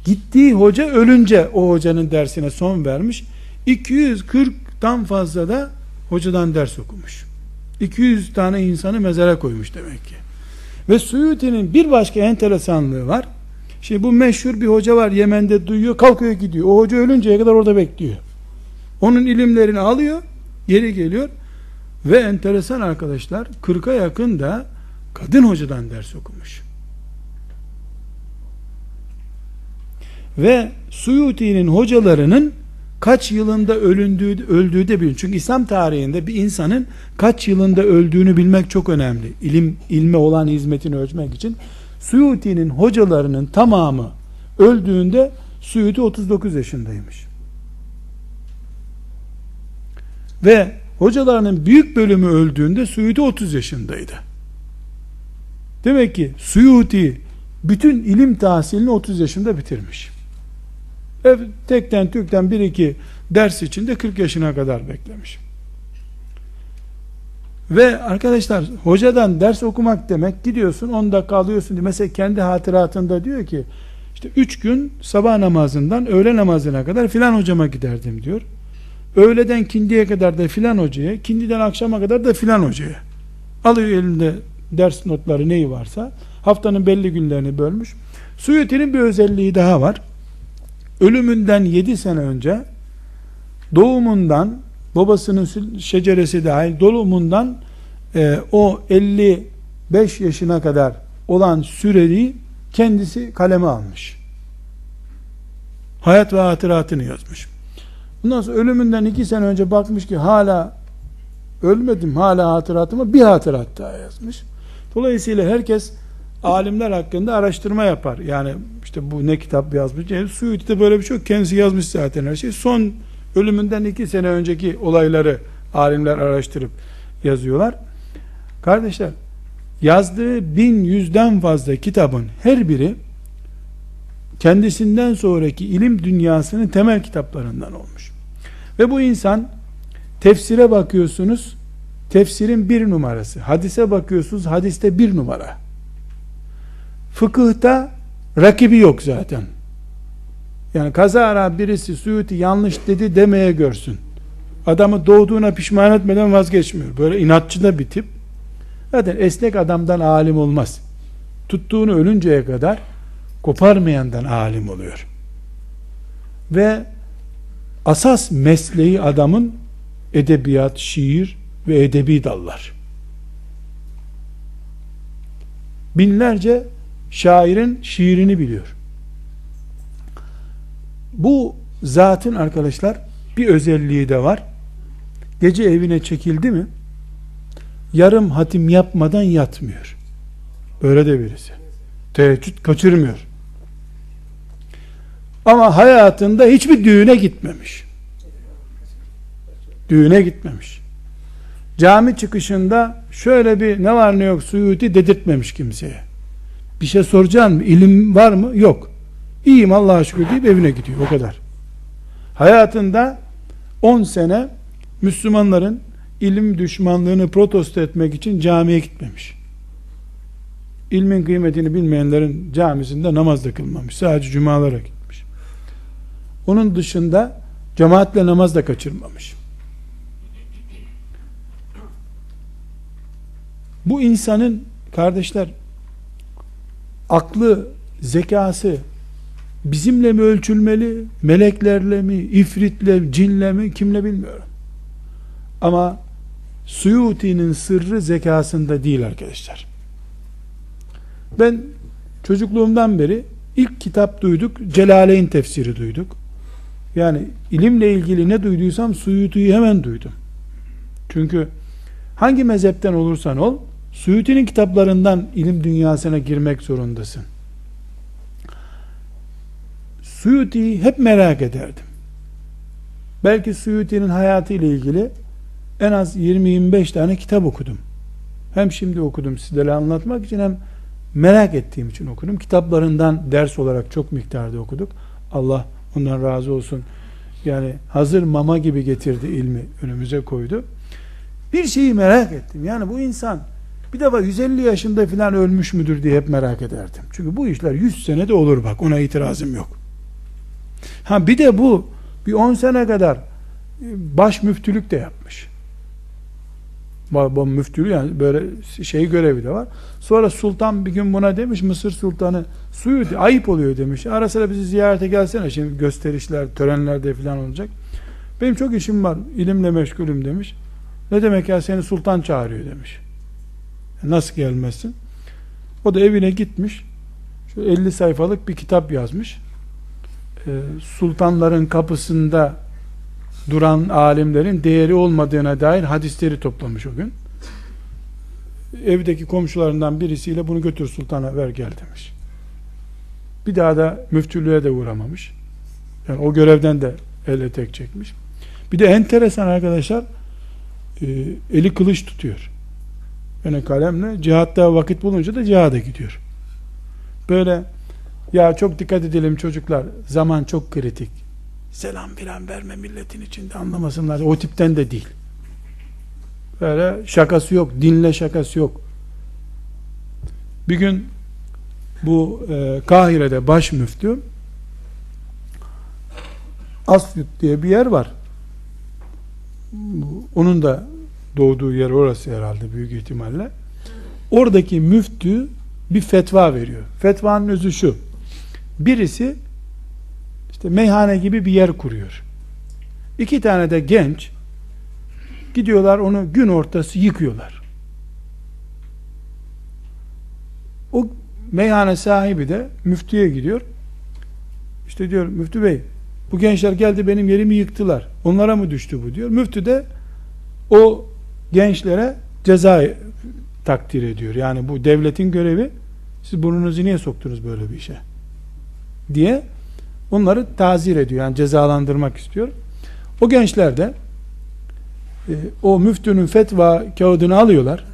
A: Gittiği hoca ölünce o hocanın dersine son vermiş. 240'tan fazla da hocadan ders okumuş. 200 tane insanı mezara koymuş demek ki. Ve Suyuti'nin bir başka enteresanlığı var. Şimdi bu meşhur bir hoca var Yemen'de duyuyor kalkıyor gidiyor. O hoca ölünceye kadar orada bekliyor. Onun ilimlerini alıyor geri geliyor ve enteresan arkadaşlar 40'a yakın da kadın hocadan ders okumuş. Ve Suyuti'nin hocalarının kaç yılında ölündüğü, öldüğü de bilin. Çünkü İslam tarihinde bir insanın kaç yılında öldüğünü bilmek çok önemli. İlim, ilme olan hizmetini ölçmek için. Suyuti'nin hocalarının tamamı öldüğünde Suyuti 39 yaşındaymış. Ve hocalarının büyük bölümü öldüğünde Suyuti 30 yaşındaydı. Demek ki Suyuti bütün ilim tahsilini 30 yaşında bitirmiş. Tekten tükten bir iki ders içinde 40 yaşına kadar beklemiş. Ve arkadaşlar hocadan ders okumak demek gidiyorsun 10 dakika alıyorsun diye. Mesela kendi hatıratında diyor ki işte 3 gün sabah namazından öğle namazına kadar filan hocama giderdim diyor. Öğleden kindiye kadar da filan hocaya, kindiden akşama kadar da filan hocaya. Alıyor elinde ders notları neyi varsa. Haftanın belli günlerini bölmüş. Suyuti'nin bir özelliği daha var. Ölümünden 7 sene önce doğumundan babasının şeceresi dahil doğumundan e, o 55 yaşına kadar olan süreyi kendisi kaleme almış. Hayat ve hatıratını yazmış. Bundan sonra ölümünden iki sene önce bakmış ki hala ölmedim hala hatıratımı bir hatırat daha yazmış. Dolayısıyla herkes alimler hakkında araştırma yapar. Yani işte bu ne kitap yazmış. Yani Suyuti'de böyle bir şey yok. Kendisi yazmış zaten her şeyi. Son ölümünden iki sene önceki olayları alimler araştırıp yazıyorlar. Kardeşler yazdığı bin yüzden fazla kitabın her biri kendisinden sonraki ilim dünyasının temel kitaplarından olmuş. Ve bu insan tefsire bakıyorsunuz tefsirin bir numarası. Hadise bakıyorsunuz hadiste bir numara. Fıkıhta rakibi yok zaten. Yani kazara birisi Suyuti yanlış dedi demeye görsün. Adamı doğduğuna pişman etmeden vazgeçmiyor. Böyle inatçı da bir tip. Zaten esnek adamdan alim olmaz. Tuttuğunu ölünceye kadar koparmayandan alim oluyor. Ve asas mesleği adamın edebiyat, şiir ve edebi dallar. Binlerce şairin şiirini biliyor. Bu zatın arkadaşlar bir özelliği de var. Gece evine çekildi mi yarım hatim yapmadan yatmıyor. Böyle de birisi. Teheccüd kaçırmıyor. Ama hayatında hiçbir düğüne gitmemiş. Düğüne gitmemiş. Cami çıkışında şöyle bir ne var ne yok suyuti dedirtmemiş kimseye. Bir şey soracaksın mı? İlim var mı? Yok. İyiyim Allah'a şükür deyip evine gidiyor. O kadar. Hayatında 10 sene Müslümanların ilim düşmanlığını protesto etmek için camiye gitmemiş. İlmin kıymetini bilmeyenlerin camisinde namaz da kılmamış. Sadece cumalara gitmiş. Onun dışında cemaatle namaz da kaçırmamış. Bu insanın kardeşler aklı, zekası bizimle mi ölçülmeli, meleklerle mi, ifritle, cinle mi, kimle bilmiyorum. Ama Suyuti'nin sırrı zekasında değil arkadaşlar. Ben çocukluğumdan beri ilk kitap duyduk, Celaleyn tefsiri duyduk. Yani ilimle ilgili ne duyduysam Suyuti'yi hemen duydum. Çünkü hangi mezhepten olursan ol, Suyuti'nin kitaplarından ilim dünyasına girmek zorundasın. Suyuti'yi hep merak ederdim. Belki Suyuti'nin hayatı ile ilgili en az 20-25 tane kitap okudum. Hem şimdi okudum sizlere anlatmak için hem merak ettiğim için okudum. Kitaplarından ders olarak çok miktarda okuduk. Allah ondan razı olsun. Yani hazır mama gibi getirdi ilmi önümüze koydu. Bir şeyi merak ettim. Yani bu insan bir defa 150 yaşında filan ölmüş müdür diye hep merak ederdim. Çünkü bu işler 100 senede olur bak ona itirazım yok. Ha bir de bu bir 10 sene kadar e, baş müftülük de yapmış. Bu müftülüğü yani böyle şey görevi de var. Sonra sultan bir gün buna demiş Mısır sultanı suyu ayıp oluyor demiş. Ara sıra bizi ziyarete gelsene şimdi gösterişler, törenlerde falan olacak. Benim çok işim var, ilimle meşgulüm demiş. Ne demek ya seni sultan çağırıyor demiş. Nasıl gelmezsin? O da evine gitmiş. Şu 50 sayfalık bir kitap yazmış. Ee, sultanların kapısında duran alimlerin değeri olmadığına dair hadisleri toplamış o gün. Evdeki komşularından birisiyle bunu götür sultana ver gel demiş. Bir daha da müftülüğe de uğramamış. Yani o görevden de elle tek çekmiş. Bir de enteresan arkadaşlar e, eli kılıç tutuyor. Yani kalemle cihatta vakit bulunca da cihada gidiyor. Böyle ya çok dikkat edelim çocuklar zaman çok kritik. Selam filan verme milletin içinde anlamasınlar. O tipten de değil. Böyle şakası yok. Dinle şakası yok. Bir gün bu e, Kahire'de baş müftü Asfyut diye bir yer var. Onun da doğduğu yer orası herhalde büyük ihtimalle. Oradaki müftü bir fetva veriyor. Fetvanın özü şu. Birisi işte meyhane gibi bir yer kuruyor. İki tane de genç gidiyorlar onu gün ortası yıkıyorlar. O meyhane sahibi de müftüye gidiyor. İşte diyor müftü bey bu gençler geldi benim yerimi yıktılar. Onlara mı düştü bu diyor. Müftü de o gençlere ceza takdir ediyor. Yani bu devletin görevi siz burnunuzu niye soktunuz böyle bir işe? Diye onları tazir ediyor. Yani cezalandırmak istiyor. O gençler de e, o müftünün fetva kağıdını alıyorlar.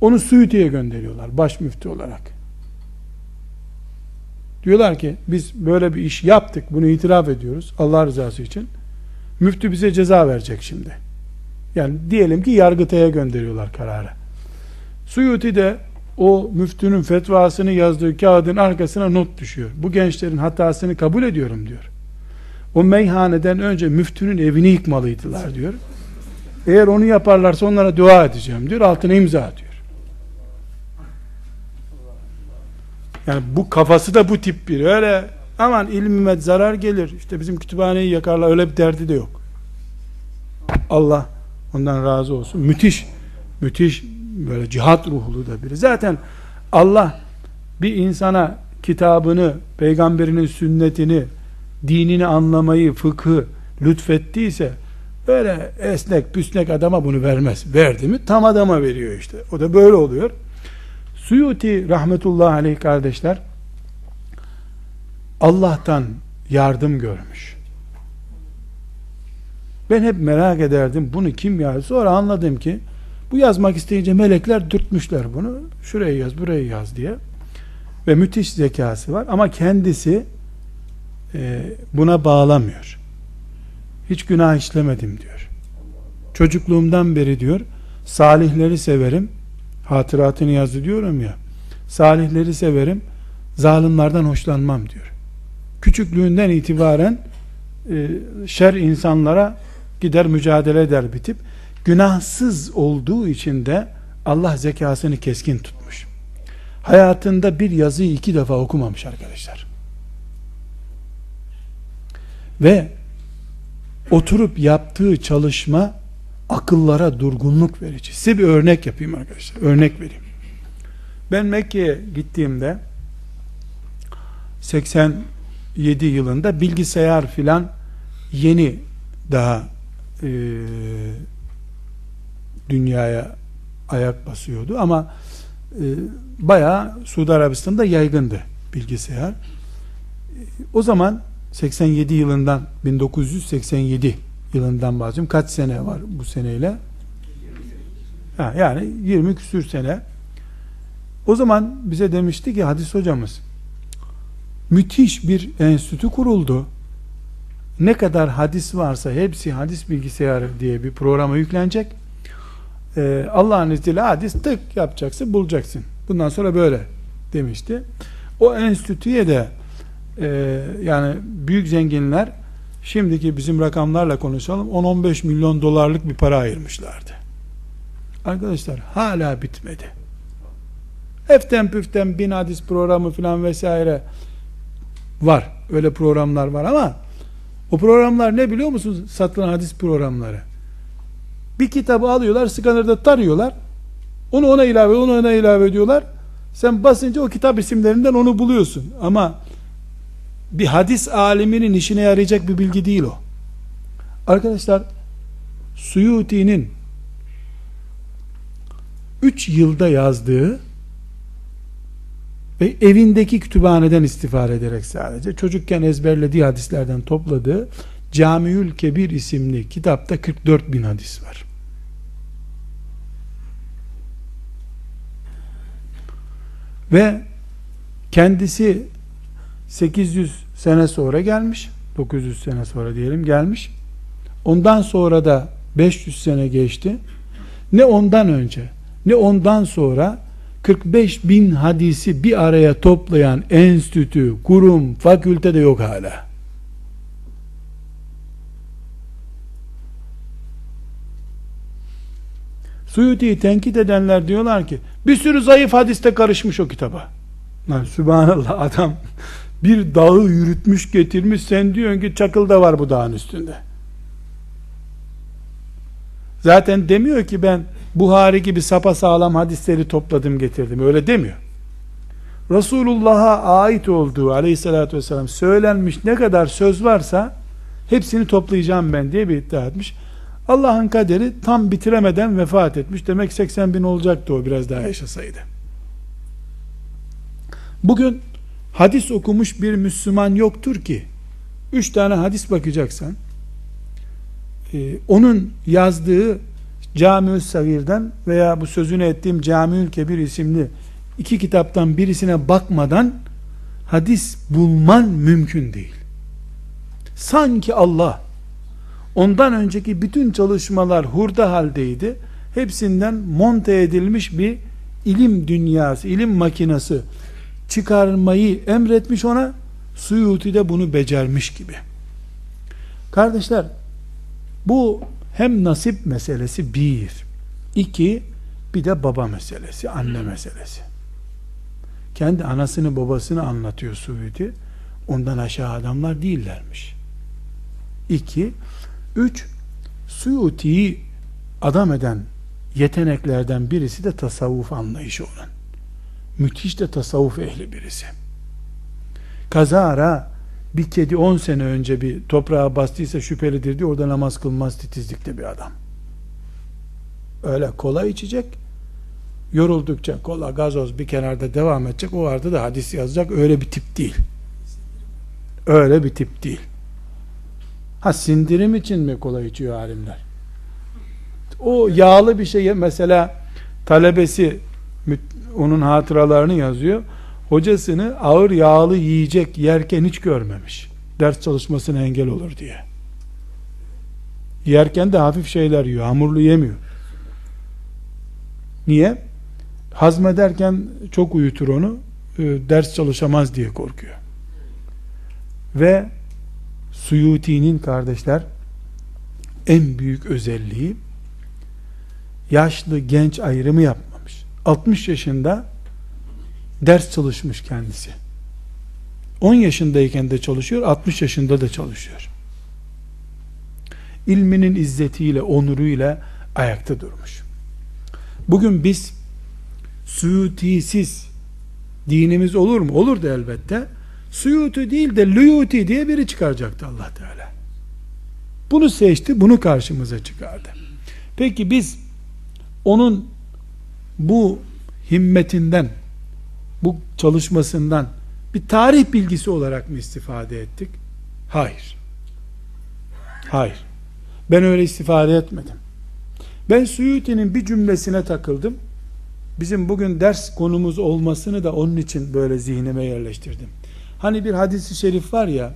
A: Onu Suyuti'ye gönderiyorlar. Baş müftü olarak. Diyorlar ki biz böyle bir iş yaptık. Bunu itiraf ediyoruz. Allah rızası için. Müftü bize ceza verecek şimdi. Yani diyelim ki Yargıtay'a gönderiyorlar kararı. Suyuti de o müftünün fetvasını yazdığı kağıdın arkasına not düşüyor. Bu gençlerin hatasını kabul ediyorum diyor. O meyhaneden önce müftünün evini yıkmalıydılar diyor. Eğer onu yaparlarsa onlara dua edeceğim diyor. Altına imza atıyor. Yani bu kafası da bu tip bir öyle aman ilmime zarar gelir. İşte bizim kütüphaneyi yakarlar öyle bir derdi de yok. Allah ondan razı olsun. Müthiş müthiş böyle cihat ruhlu da biri. Zaten Allah bir insana kitabını, peygamberinin sünnetini, dinini anlamayı, fıkhı lütfettiyse böyle esnek püsnek adama bunu vermez. Verdi mi tam adama veriyor işte. O da böyle oluyor. Suyuti rahmetullahi aleyh kardeşler Allah'tan yardım görmüş. Ben hep merak ederdim bunu kim yazdı. Sonra anladım ki bu yazmak isteyince melekler dürtmüşler bunu. Şuraya yaz, buraya yaz diye. Ve müthiş zekası var ama kendisi e, buna bağlamıyor. Hiç günah işlemedim diyor. Çocukluğumdan beri diyor salihleri severim. Hatıratını yazdı diyorum ya. Salihleri severim. Zalimlerden hoşlanmam diyor. Küçüklüğünden itibaren e, şer insanlara gider mücadele eder bitip günahsız olduğu için de Allah zekasını keskin tutmuş. Hayatında bir yazıyı iki defa okumamış arkadaşlar. Ve oturup yaptığı çalışma akıllara durgunluk verici. Size bir örnek yapayım arkadaşlar. Örnek vereyim. Ben Mekke'ye gittiğimde 87 yılında bilgisayar filan yeni daha e, dünyaya ayak basıyordu ama e, bayağı Suudi Arabistan'da yaygındı bilgisayar. O zaman 87 yılından 1987 yılından bahsediyorum. Kaç sene var bu seneyle? Ha, yani 20 küsür sene. O zaman bize demişti ki hadis hocamız müthiş bir enstitü kuruldu. Ne kadar hadis varsa hepsi hadis bilgisayarı diye bir programa yüklenecek. Ee, Allah'ın izniyle hadis tık yapacaksın bulacaksın. Bundan sonra böyle demişti. O enstitüye de e, yani büyük zenginler şimdiki bizim rakamlarla konuşalım 10-15 milyon dolarlık bir para ayırmışlardı. Arkadaşlar hala bitmedi. Eften püften bin hadis programı filan vesaire var. Öyle programlar var ama o programlar ne biliyor musunuz? Satılan hadis programları. Bir kitabı alıyorlar, skanerde tarıyorlar. Onu ona ilave, onu ona ilave ediyorlar. Sen basınca o kitap isimlerinden onu buluyorsun. Ama bir hadis aliminin işine yarayacak bir bilgi değil o. Arkadaşlar Suyuti'nin 3 yılda yazdığı ve evindeki kütüphaneden istifade ederek sadece çocukken ezberlediği hadislerden topladığı Camiül Kebir isimli kitapta 44 bin hadis var. Ve kendisi 800 sene sonra gelmiş. 900 sene sonra diyelim gelmiş. Ondan sonra da 500 sene geçti. Ne ondan önce ne ondan sonra 45 bin hadisi bir araya toplayan enstitü, kurum, fakülte de yok hala. Suyuti'yi tenkit edenler diyorlar ki bir sürü zayıf hadiste karışmış o kitaba. Lan Sübhanallah adam bir dağı yürütmüş getirmiş sen diyorsun ki çakıl da var bu dağın üstünde. Zaten demiyor ki ben Buhari gibi sapa sağlam hadisleri topladım getirdim. Öyle demiyor. Resulullah'a ait olduğu aleyhissalatü vesselam söylenmiş ne kadar söz varsa hepsini toplayacağım ben diye bir iddia etmiş. Allah'ın kaderi tam bitiremeden vefat etmiş. Demek 80 bin olacaktı o biraz daha yaşasaydı. Bugün hadis okumuş bir Müslüman yoktur ki üç tane hadis bakacaksan e, onun yazdığı Camiül Sagir'den veya bu sözünü ettiğim Camiül Kebir isimli iki kitaptan birisine bakmadan hadis bulman mümkün değil. Sanki Allah ondan önceki bütün çalışmalar hurda haldeydi. Hepsinden monte edilmiş bir ilim dünyası, ilim makinası çıkarmayı emretmiş ona. Suyuti de bunu becermiş gibi. Kardeşler, bu hem nasip meselesi bir, iki, bir de baba meselesi, anne meselesi. Kendi anasını babasını anlatıyor Suudi. Ondan aşağı adamlar değillermiş. İki, üç, Suyuti'yi adam eden yeteneklerden birisi de tasavvuf anlayışı olan. Müthiş de tasavvuf ehli birisi. Kazara bir kedi 10 sene önce bir toprağa bastıysa şüphelidir diye orada namaz kılmaz titizlikte bir adam. Öyle kola içecek. Yoruldukça kola, gazoz bir kenarda devam edecek. O arada da hadis yazacak. Öyle bir tip değil. Öyle bir tip değil. Ha sindirim için mi kola içiyor alimler? O yağlı bir şey mesela talebesi onun hatıralarını yazıyor hocasını ağır yağlı yiyecek yerken hiç görmemiş. Ders çalışmasına engel olur diye. Yerken de hafif şeyler yiyor. Hamurlu yemiyor. Niye? Hazmederken çok uyutur onu. E, ders çalışamaz diye korkuyor. Ve Suyuti'nin kardeşler en büyük özelliği yaşlı genç ayrımı yapmamış. 60 yaşında ders çalışmış kendisi. 10 yaşındayken de çalışıyor, 60 yaşında da çalışıyor. İlminin izzetiyle, onuruyla ayakta durmuş. Bugün biz Suyutisiz dinimiz olur mu? Olur da elbette. Suyuti değil de Luyuti diye biri çıkaracaktı Allah Teala. Bunu seçti, bunu karşımıza çıkardı. Peki biz onun bu himmetinden bu çalışmasından bir tarih bilgisi olarak mı istifade ettik? Hayır. Hayır. Ben öyle istifade etmedim. Ben Suyuti'nin bir cümlesine takıldım. Bizim bugün ders konumuz olmasını da onun için böyle zihnime yerleştirdim. Hani bir hadisi şerif var ya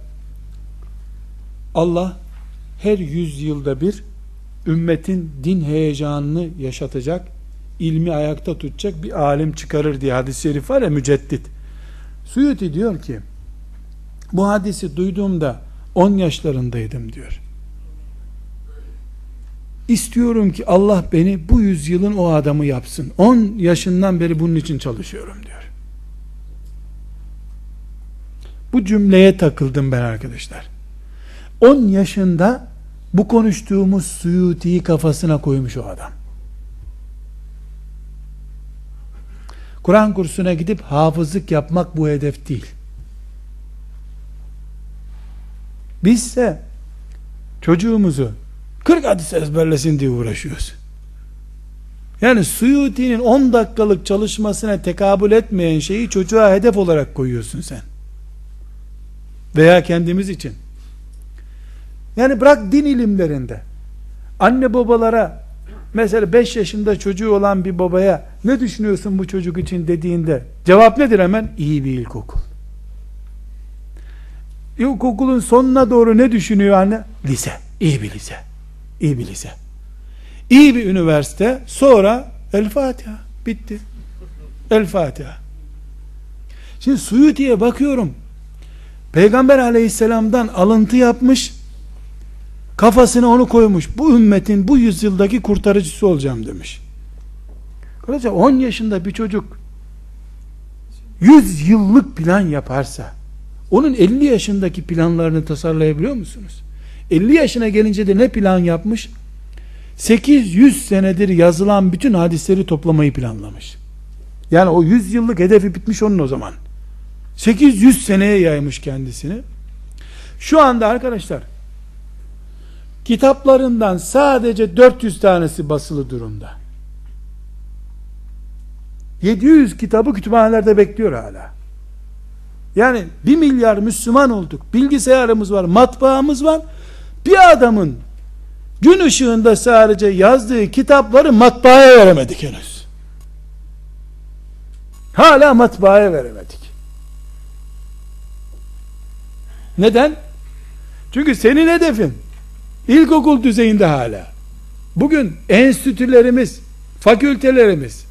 A: Allah her yüz yılda bir ümmetin din heyecanını yaşatacak ilmi ayakta tutacak bir alim çıkarır diye hadis-i şerif var ya müceddit. Suyuti diyor ki Bu hadisi duyduğumda 10 yaşlarındaydım diyor. İstiyorum ki Allah beni bu yüzyılın o adamı yapsın. 10 yaşından beri bunun için çalışıyorum diyor. Bu cümleye takıldım ben arkadaşlar. 10 yaşında bu konuştuğumuz Suyuti'yi kafasına koymuş o adam. Kur'an kursuna gidip hafızlık yapmak bu hedef değil. Bizse çocuğumuzu 40 hadis ezberlesin diye uğraşıyoruz. Yani Suyuti'nin 10 dakikalık çalışmasına tekabül etmeyen şeyi çocuğa hedef olarak koyuyorsun sen. Veya kendimiz için. Yani bırak din ilimlerinde. Anne babalara mesela 5 yaşında çocuğu olan bir babaya ne düşünüyorsun bu çocuk için dediğinde cevap nedir hemen? İyi bir ilkokul. İlkokulun sonuna doğru ne düşünüyor anne? Lise. İyi bir lise. İyi bir lise. İyi bir üniversite. Sonra El Fatiha. Bitti. El Fatiha. Şimdi Suyuti'ye bakıyorum. Peygamber aleyhisselamdan alıntı yapmış. Kafasına onu koymuş. Bu ümmetin bu yüzyıldaki kurtarıcısı olacağım demiş. Arkadaşlar 10 yaşında bir çocuk 100 yıllık plan yaparsa onun 50 yaşındaki planlarını tasarlayabiliyor musunuz? 50 yaşına gelince de ne plan yapmış? 800 senedir yazılan bütün hadisleri toplamayı planlamış. Yani o 100 yıllık hedefi bitmiş onun o zaman. 800 seneye yaymış kendisini. Şu anda arkadaşlar kitaplarından sadece 400 tanesi basılı durumda. 700 kitabı kütüphanelerde bekliyor hala. Yani 1 milyar Müslüman olduk. Bilgisayarımız var, matbaamız var. Bir adamın gün ışığında sadece yazdığı kitapları matbaaya veremedik henüz. Hala matbaaya veremedik. Neden? Çünkü senin hedefin ilkokul düzeyinde hala. Bugün enstitülerimiz, fakültelerimiz,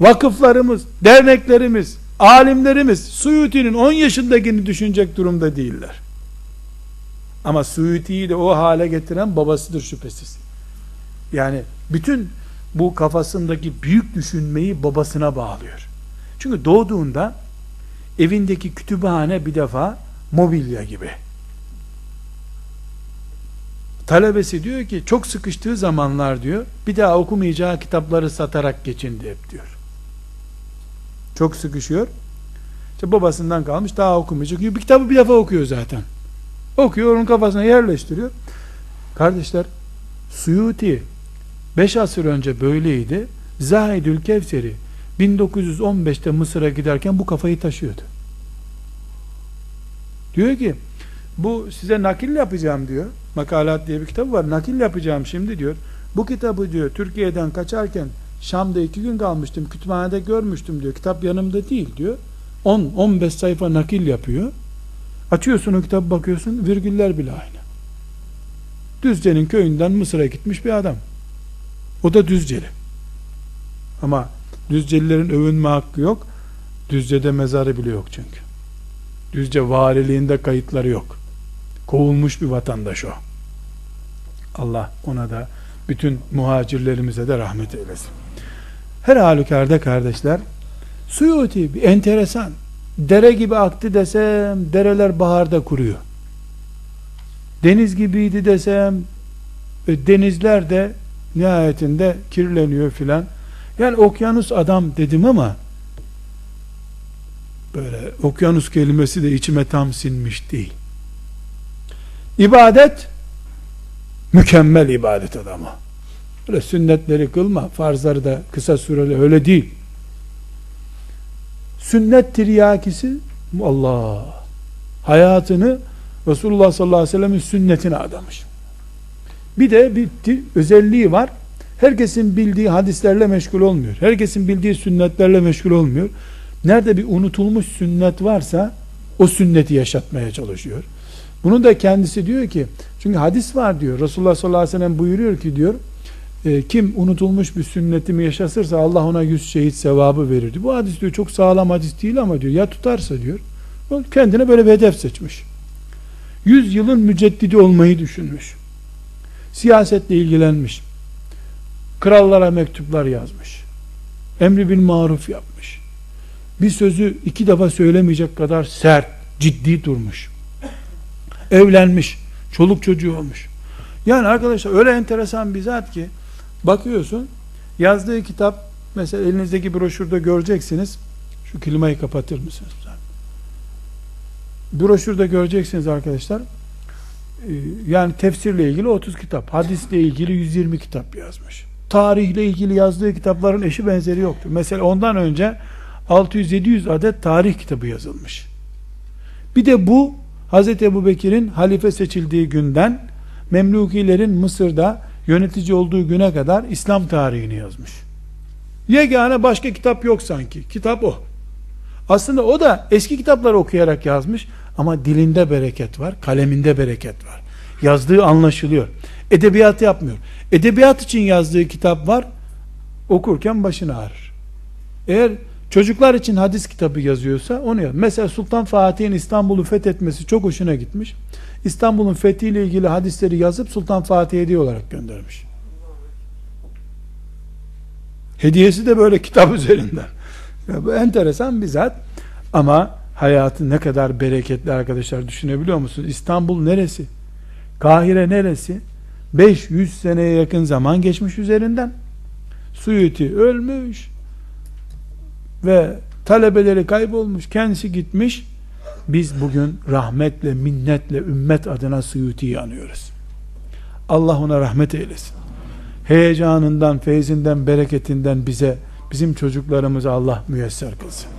A: vakıflarımız, derneklerimiz, alimlerimiz Suyuti'nin 10 yaşındakini düşünecek durumda değiller. Ama Suyuti'yi de o hale getiren babasıdır şüphesiz. Yani bütün bu kafasındaki büyük düşünmeyi babasına bağlıyor. Çünkü doğduğunda evindeki kütüphane bir defa mobilya gibi. Talebesi diyor ki çok sıkıştığı zamanlar diyor bir daha okumayacağı kitapları satarak geçindi hep diyor. Çok sıkışıyor. İşte babasından kalmış daha okumayacak. Bir kitabı bir defa okuyor zaten. Okuyor onun kafasına yerleştiriyor. Kardeşler Suyuti 5 asır önce böyleydi. Zahidül Kevseri 1915'te Mısır'a giderken bu kafayı taşıyordu. Diyor ki bu size nakil yapacağım diyor. Makalat diye bir kitabı var. Nakil yapacağım şimdi diyor. Bu kitabı diyor Türkiye'den kaçarken Şam'da iki gün kalmıştım. Kütüphanede görmüştüm diyor. Kitap yanımda değil diyor. 10-15 sayfa nakil yapıyor. Açıyorsun o kitabı bakıyorsun virgüller bile aynı. Düzce'nin köyünden Mısır'a gitmiş bir adam. O da Düzceli. Ama Düzcelilerin övünme hakkı yok. Düzce'de mezarı bile yok çünkü. Düzce valiliğinde kayıtları yok. Kovulmuş bir vatandaş o. Allah ona da bütün muhacirlerimize de rahmet eylesin. Her halükarda kardeşler Suyuti bir enteresan dere gibi aktı desem dereler baharda kuruyor. Deniz gibiydi desem e, denizler de nihayetinde kirleniyor filan. Yani okyanus adam dedim ama böyle okyanus kelimesi de içime tam sinmiş değil. İbadet mükemmel ibadet adamı. Öyle sünnetleri kılma, farzları da kısa süreli öyle değil. Sünnet tiryakisi Allah hayatını Resulullah sallallahu aleyhi ve sellem'in sünnetine adamış. Bir de bir özelliği var. Herkesin bildiği hadislerle meşgul olmuyor. Herkesin bildiği sünnetlerle meşgul olmuyor. Nerede bir unutulmuş sünnet varsa o sünneti yaşatmaya çalışıyor. Bunu da kendisi diyor ki çünkü hadis var diyor. Resulullah sallallahu aleyhi ve sellem buyuruyor ki diyor e, kim unutulmuş bir sünnetimi yaşasırsa Allah ona yüz şehit sevabı verir. Bu hadis diyor çok sağlam hadis değil ama diyor ya tutarsa diyor. Kendine böyle bir hedef seçmiş. 100 yılın müceddidi olmayı düşünmüş. Siyasetle ilgilenmiş. Krallara mektuplar yazmış. Emri bil maruf yapmış. Bir sözü iki defa söylemeyecek kadar sert, ciddi durmuş. Evlenmiş. Çoluk çocuğu olmuş. Yani arkadaşlar öyle enteresan bir zat ki bakıyorsun yazdığı kitap mesela elinizdeki broşürde göreceksiniz. Şu klimayı kapatır mısınız? Broşürde göreceksiniz arkadaşlar. Ee, Yani tefsirle ilgili 30 kitap, hadisle ilgili 120 kitap yazmış. Tarihle ilgili yazdığı kitapların eşi benzeri yoktur. Mesela ondan önce 600-700 adet tarih kitabı yazılmış. Bir de bu Hz. Ebu Bekir'in halife seçildiği günden Memlukilerin Mısır'da yönetici olduğu güne kadar İslam tarihini yazmış. Yegane başka kitap yok sanki. Kitap o. Aslında o da eski kitapları okuyarak yazmış ama dilinde bereket var, kaleminde bereket var. Yazdığı anlaşılıyor. Edebiyat yapmıyor. Edebiyat için yazdığı kitap var. Okurken başını ağrır. Eğer çocuklar için hadis kitabı yazıyorsa onu yaz. Mesela Sultan Fatih'in İstanbul'u fethetmesi çok hoşuna gitmiş. İstanbul'un fethiyle ilgili hadisleri yazıp Sultan Fatih'e hediye olarak göndermiş. Hediyesi de böyle kitap [LAUGHS] üzerinden. Ya bu enteresan bir zat. Ama hayatı ne kadar bereketli arkadaşlar düşünebiliyor musunuz? İstanbul neresi? Kahire neresi? 500 seneye yakın zaman geçmiş üzerinden. Suyuti ölmüş ve talebeleri kaybolmuş, kendisi gitmiş. Biz bugün rahmetle, minnetle ümmet adına Suyuti'yi anıyoruz. Allah ona rahmet eylesin. Heyecanından, feyzinden, bereketinden bize, bizim çocuklarımıza Allah müyesser kılsın.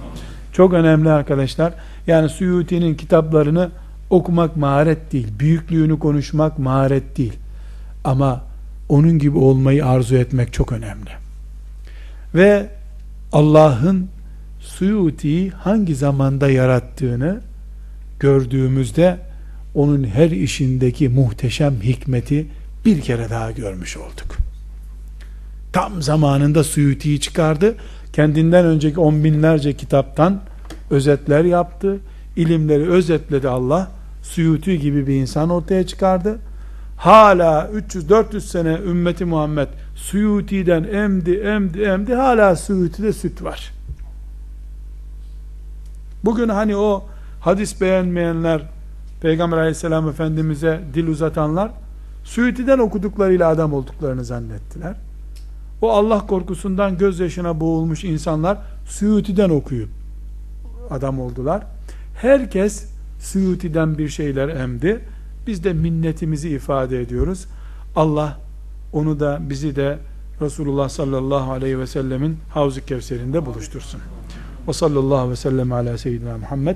A: Çok önemli arkadaşlar. Yani Suyuti'nin kitaplarını okumak maharet değil. Büyüklüğünü konuşmak maharet değil. Ama onun gibi olmayı arzu etmek çok önemli. Ve Allah'ın Suyuti'yi hangi zamanda yarattığını gördüğümüzde onun her işindeki muhteşem hikmeti bir kere daha görmüş olduk. Tam zamanında Suyuti'yi çıkardı. Kendinden önceki on binlerce kitaptan özetler yaptı. ilimleri özetledi Allah. Suyuti gibi bir insan ortaya çıkardı. Hala 300-400 sene ümmeti Muhammed Suyuti'den emdi, emdi, emdi. Hala Suyuti'de süt var. Bugün hani o hadis beğenmeyenler, Peygamber aleyhisselam efendimize dil uzatanlar, Suyuti'den okuduklarıyla adam olduklarını zannettiler. O Allah korkusundan gözyaşına boğulmuş insanlar, Suyuti'den okuyup adam oldular. Herkes Suyuti'den bir şeyler emdi. Biz de minnetimizi ifade ediyoruz. Allah onu da bizi de Resulullah sallallahu aleyhi ve sellemin Havz-ı Kevser'inde buluştursun. Ve sallallahu ve sellem ala seyyidina Muhammed